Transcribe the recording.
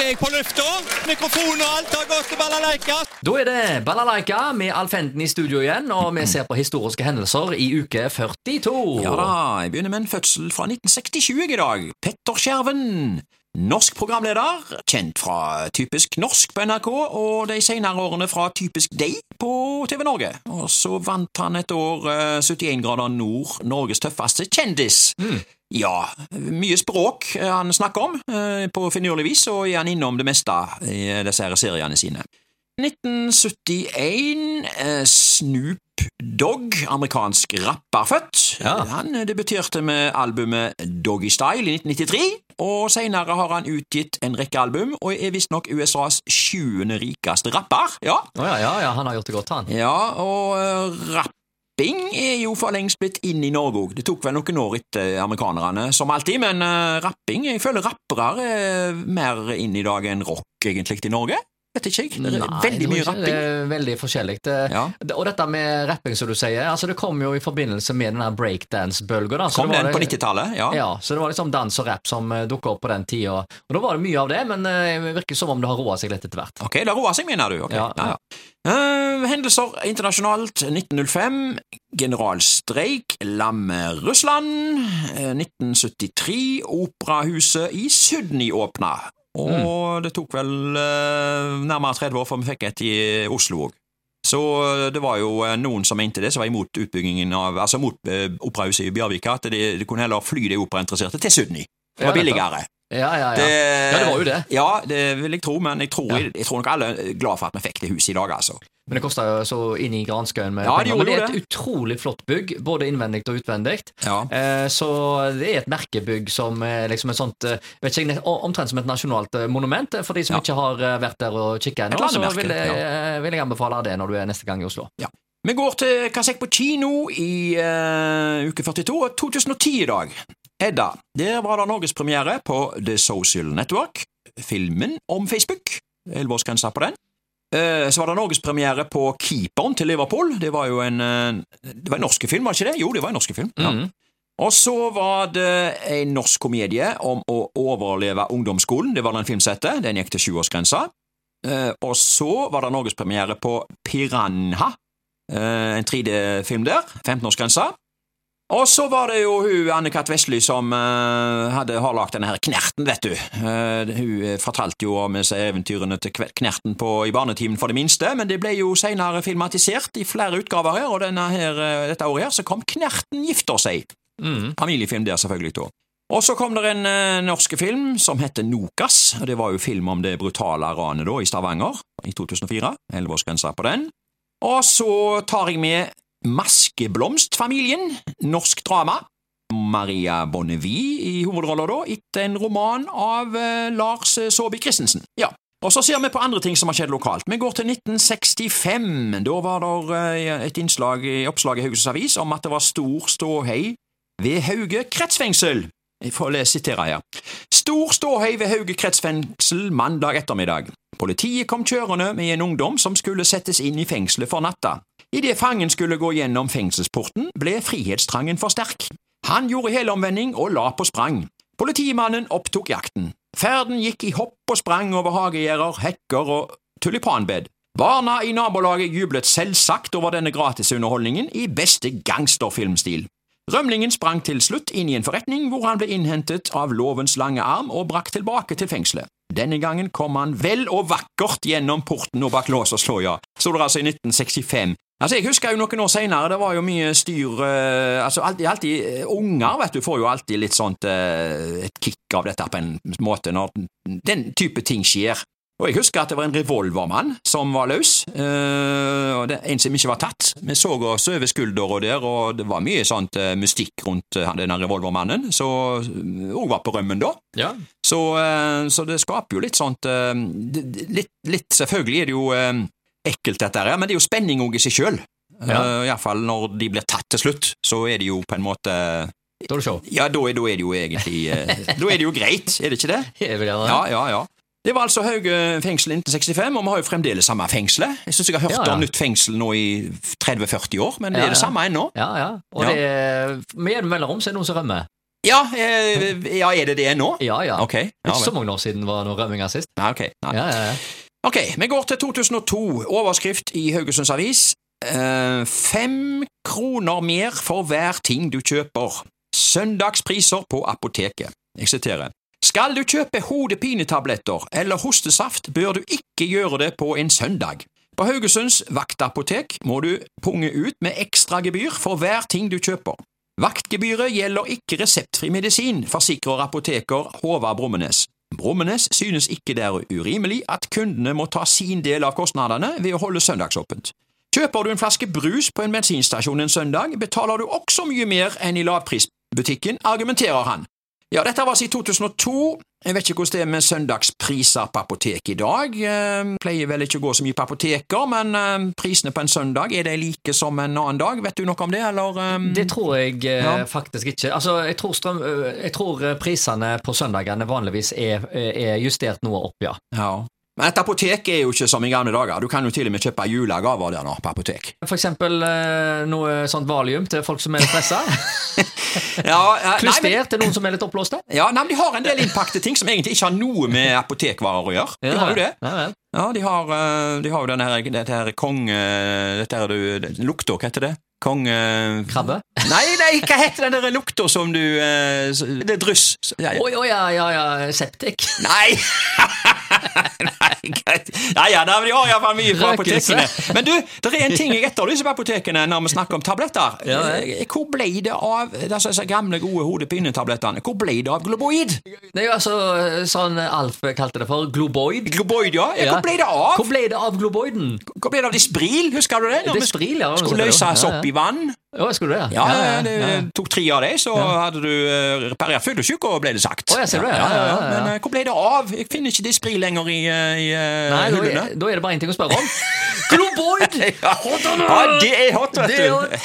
jeg på lufta. Mikrofon og alt har gått til balalaika. Da er det Balalaika med Alf i studio igjen, og vi ser på historiske hendelser i uke 42. Ja da, jeg begynner med en fødsel fra 1967 i dag. Petter Skjerven. Norsk programleder, kjent fra Typisk norsk på NRK og de senere årene fra Typisk deg på TV Norge. Og så vant han et år eh, 71 grader nord, Norges tøffeste kjendis. Ja, mye språk eh, han snakker om eh, på finurlig vis, og er han innom det meste i disse her seriene sine. 1971 eh, Snoop Dogg, amerikansk rapper født. Ja. Han debuterte med albumet Doggy Style i 1993, og senere har han utgitt en rekke album, og er visstnok USAs sjuende rikeste rapper. Ja, Oh, ja, ja, ja, han har gjort det godt, han. ja og eh, rapping er jo for lengst blitt inn i Norge òg. Det tok vel noen år etter amerikanerne, som alltid, men eh, rapping Jeg føler rappere er mer inn i dag enn rock, egentlig, i Norge. Vet ikke jeg. Det Nei, veldig mye rapping. Det er veldig forskjellig. Det- Ja. det- Og dette med rapping, som du sier, altså det kom jo i forbindelse med den breakdance-bølga. Kom det den på 90-tallet? Ja. Ja, så det var liksom dans og rap som uh, dukka opp på den tida. Og da var det mye av det, men eh, det virker som om det har roa seg litt etter hvert. Ok, det har roa seg, mener du? Okay. Ja. Eh, hendelser internasjonalt 1905. Generalstreik lammer Russland. Eh, 1973. Operahuset i Sydney åpna. Og det tok vel eh, nærmere 30 år før vi fikk et i Oslo òg. Så eh, det var jo eh, noen som mente det, som var imot utbyggingen av Altså mot eh, operahuset i Bjørvika, at de, de kunne heller fly de operainteresserte til Sydney. Det var billigere. Ja, ja, ja. Det, Ja, det var jo det. Ja, det vil jeg tro, men jeg tror, Ja. jeg, jeg tror nok alle er glad for at vi fikk det huset i dag, altså. Men det kosta jo så inn i granskauen med Ja, det penger. Men det er et et utrolig flott bygg, både innvendig og utvendig. Ja. Eh, så det er et merkebygg som er liksom et sånt eh, vet ikke, Omtrent som et nasjonalt eh, monument. eh, For de som Ja. ikke har vært der og kikka ennå, så vil jeg, vil jeg anbefale det når du er neste gang i Oslo. Vi går til Kasek på kino i uh, uke 42 og 2010 i dag. Edda, der var det norgespremiere på The Social Network, filmen om Facebook. Elleveårsgrensa på den. Eh, Så var det norgespremiere på Keeperen til Liverpool. Det var jo en eh, Det var en norsk film, var det ikke det? Jo, det var en norsk film. Ja. Mm. Og så var det en norsk komedie om å overleve ungdomsskolen. Det var den filmsettet. Den gikk til sjuårsgrensa. Eh, og så var det norgespremiere på Piranha, en 3D-film der. 15-årsgrensa. Og så var det jo hun Anne-Kat. Vestly som uh, hadde, har lagd denne her Knerten, vet du. Uh, hun eh, fortalte jo om disse eventyrene til Knerten på, i barnetimen for det minste, men det ble jo senere filmatisert i flere utgaver her, og denne her, uh, dette året her så kom Knerten gifter seg. Mm. Familiefilm der, selvfølgelig, da. Og så kom det en uh, norsk film som heter Nokas, og det var jo film om det brutale ranet da i Stavanger i 2004. Elleveårsgrensa på den. Og så tar jeg med Maskeblomstfamilien, norsk drama. Maria Bonnevie i hovedrolla, da, etter en roman av eh, Lars Saabye Christensen. Ja. Og så ser vi på andre ting som har skjedd lokalt. Vi går til 1965. Da var det eh, et innslag i oppslaget i Haugesunds Avis om at det var stor ståhei ved Hauge kretsfengsel. Jeg får sitere her. Stor ståhei ved Hauge kretsfengsel mandag ettermiddag. Politiet kom kjørende med en ungdom som skulle settes inn i fengselet for natta. Idet fangen skulle gå gjennom fengselsporten, ble frihetstrangen for sterk. Han gjorde helomvending og la på sprang. Politimannen opptok jakten. Ferden gikk i hopp og sprang over hagegjerder, hekker og tulipanbed. Barna i nabolaget jublet selvsagt over denne gratisunderholdningen i beste gangsterfilmstil. Rømlingen sprang til slutt inn i en forretning hvor han ble innhentet av lovens lange arm og brakt tilbake til fengselet. Denne gangen kom han vel og vakkert gjennom porten og bak lås og slå, ja. Så det altså i 1965. Altså, Jeg husker jo noen år senere, det var jo mye styr uh, altså alltid, alltid eh, Unger vet du, får jo alltid litt sånt uh, et kick av dette på en måte når den type ting skjer. Og jeg husker at det var en revolvermann som var løs, uh, og det en som ikke var tatt. Vi så oss over skuldra der, og det var mye sånt mystikk rundt denne revolvermannen, så òg var på rømmen da. Ja. Så, så det skaper jo litt sånt litt, litt Selvfølgelig er det jo ekkelt, dette her, men det er jo spenning òg i seg sjøl. Ja. Iallfall når de blir tatt til slutt, så er det jo på en måte Da er det show. Ja, da er, da er det jo egentlig eh, Da er det jo greit, er det ikke det? Jeg vil gjerne. Ja, ja, ja. Det var altså Hauge fengsel inntil 65, og vi har jo fremdeles samme fengselet. Jeg syns jeg har hørt Ja, ja. om nytt fengsel nå i 30-40 år, men det Ja, er det samme ennå. Ja, ja. Og Ja. det, med jevne mellomrom så er det noen som rømmer. Ja, eh, ja, er det det nå? Ja, ja. Okay. Ikke så mange år siden var noen rømminger sist. Nei, ok. Nei. Ja, ja, ja. Ok, vi går til 2002. Overskrift i Haugesunds Avis. Eh, fem kroner mer for hver ting du kjøper. Søndagspriser på apoteket. Jeg siterer. Skal du kjøpe hodepinetabletter eller hostesaft, bør du ikke gjøre det på en søndag. På Haugesunds vaktapotek må du punge ut med ekstra gebyr for hver ting du kjøper. Vaktgebyret gjelder ikke reseptfri medisin, forsikrer apoteker Håvard Brummenes. Brummenes synes ikke det er urimelig at kundene må ta sin del av kostnadene ved å holde søndagsåpent. Kjøper du en flaske brus på en bensinstasjon en søndag, betaler du også mye mer enn i lavprisbutikken, argumenterer han. Ja, dette var siden 2002. Jeg vet ikke hvordan det er med søndagspriser på apotek i dag. Jeg pleier vel ikke å gå så mye på apoteker, men eh, prisene på en søndag, er de like som en annen dag? Vet du noe om det, eller? eh? Det tror jeg eh, Ja. faktisk ikke. Altså, jeg tror, strøm, jeg tror eh, prisene på søndagene vanligvis er, er justert noe opp, ja. Ja. Men et apotek er jo ikke som i gamle dager. Du kan jo til og med kjøpe julegaver der nå, på apotek. For eksempel eh, noe sånt valium til folk som er litt pressa. Ja, Klyster til noen som er litt oppblåste. ja, nei, men De har en del innpakte ting som egentlig ikke har noe med apotekvarer å gjøre. De har jo det. Ja, vel. Ja, de har, eh, de har jo denne her, dette her konge... Dette her du Lukta, hva heter det? Konge... Krabbe? Nei, nei, hva heter den der lukta som du eh, Det er dryss. Å ja. ja, ja, ja, septik. Nei! Nei, greit. Ja, ja, nei, men de har iallfall mye på apotekene. Men du, det er en ting jeg etterlyser på apotekene når vi snakker om tabletter. Ja, Eh, Hvor ble det av disse gamle, gode hodepinetablettene? Hvor ble det av Globoid? Det er altså sånn Alf kalte det for globoid. Globoid, ja. ja. Hvor ble det av? Hvor ble det av globoiden? Hvor ble det av Dispril? Husker du det? Når vi. Skulle løses opp i vann. Å, skulle du det? Ja, det ja. tok tre av det, så hadde du uh, reparert fyllesyke, ble det sagt. Å, jeg ser det? Ja, ja, ja. Ja, ja, ja. Men uh, hvor ble det av? Jeg finner ikke Dispril lenger i, eh, i eh, Nei, da er, da er det bare én ting å spørre om. Globoid! Ja, ja, det er hot, vet Det du.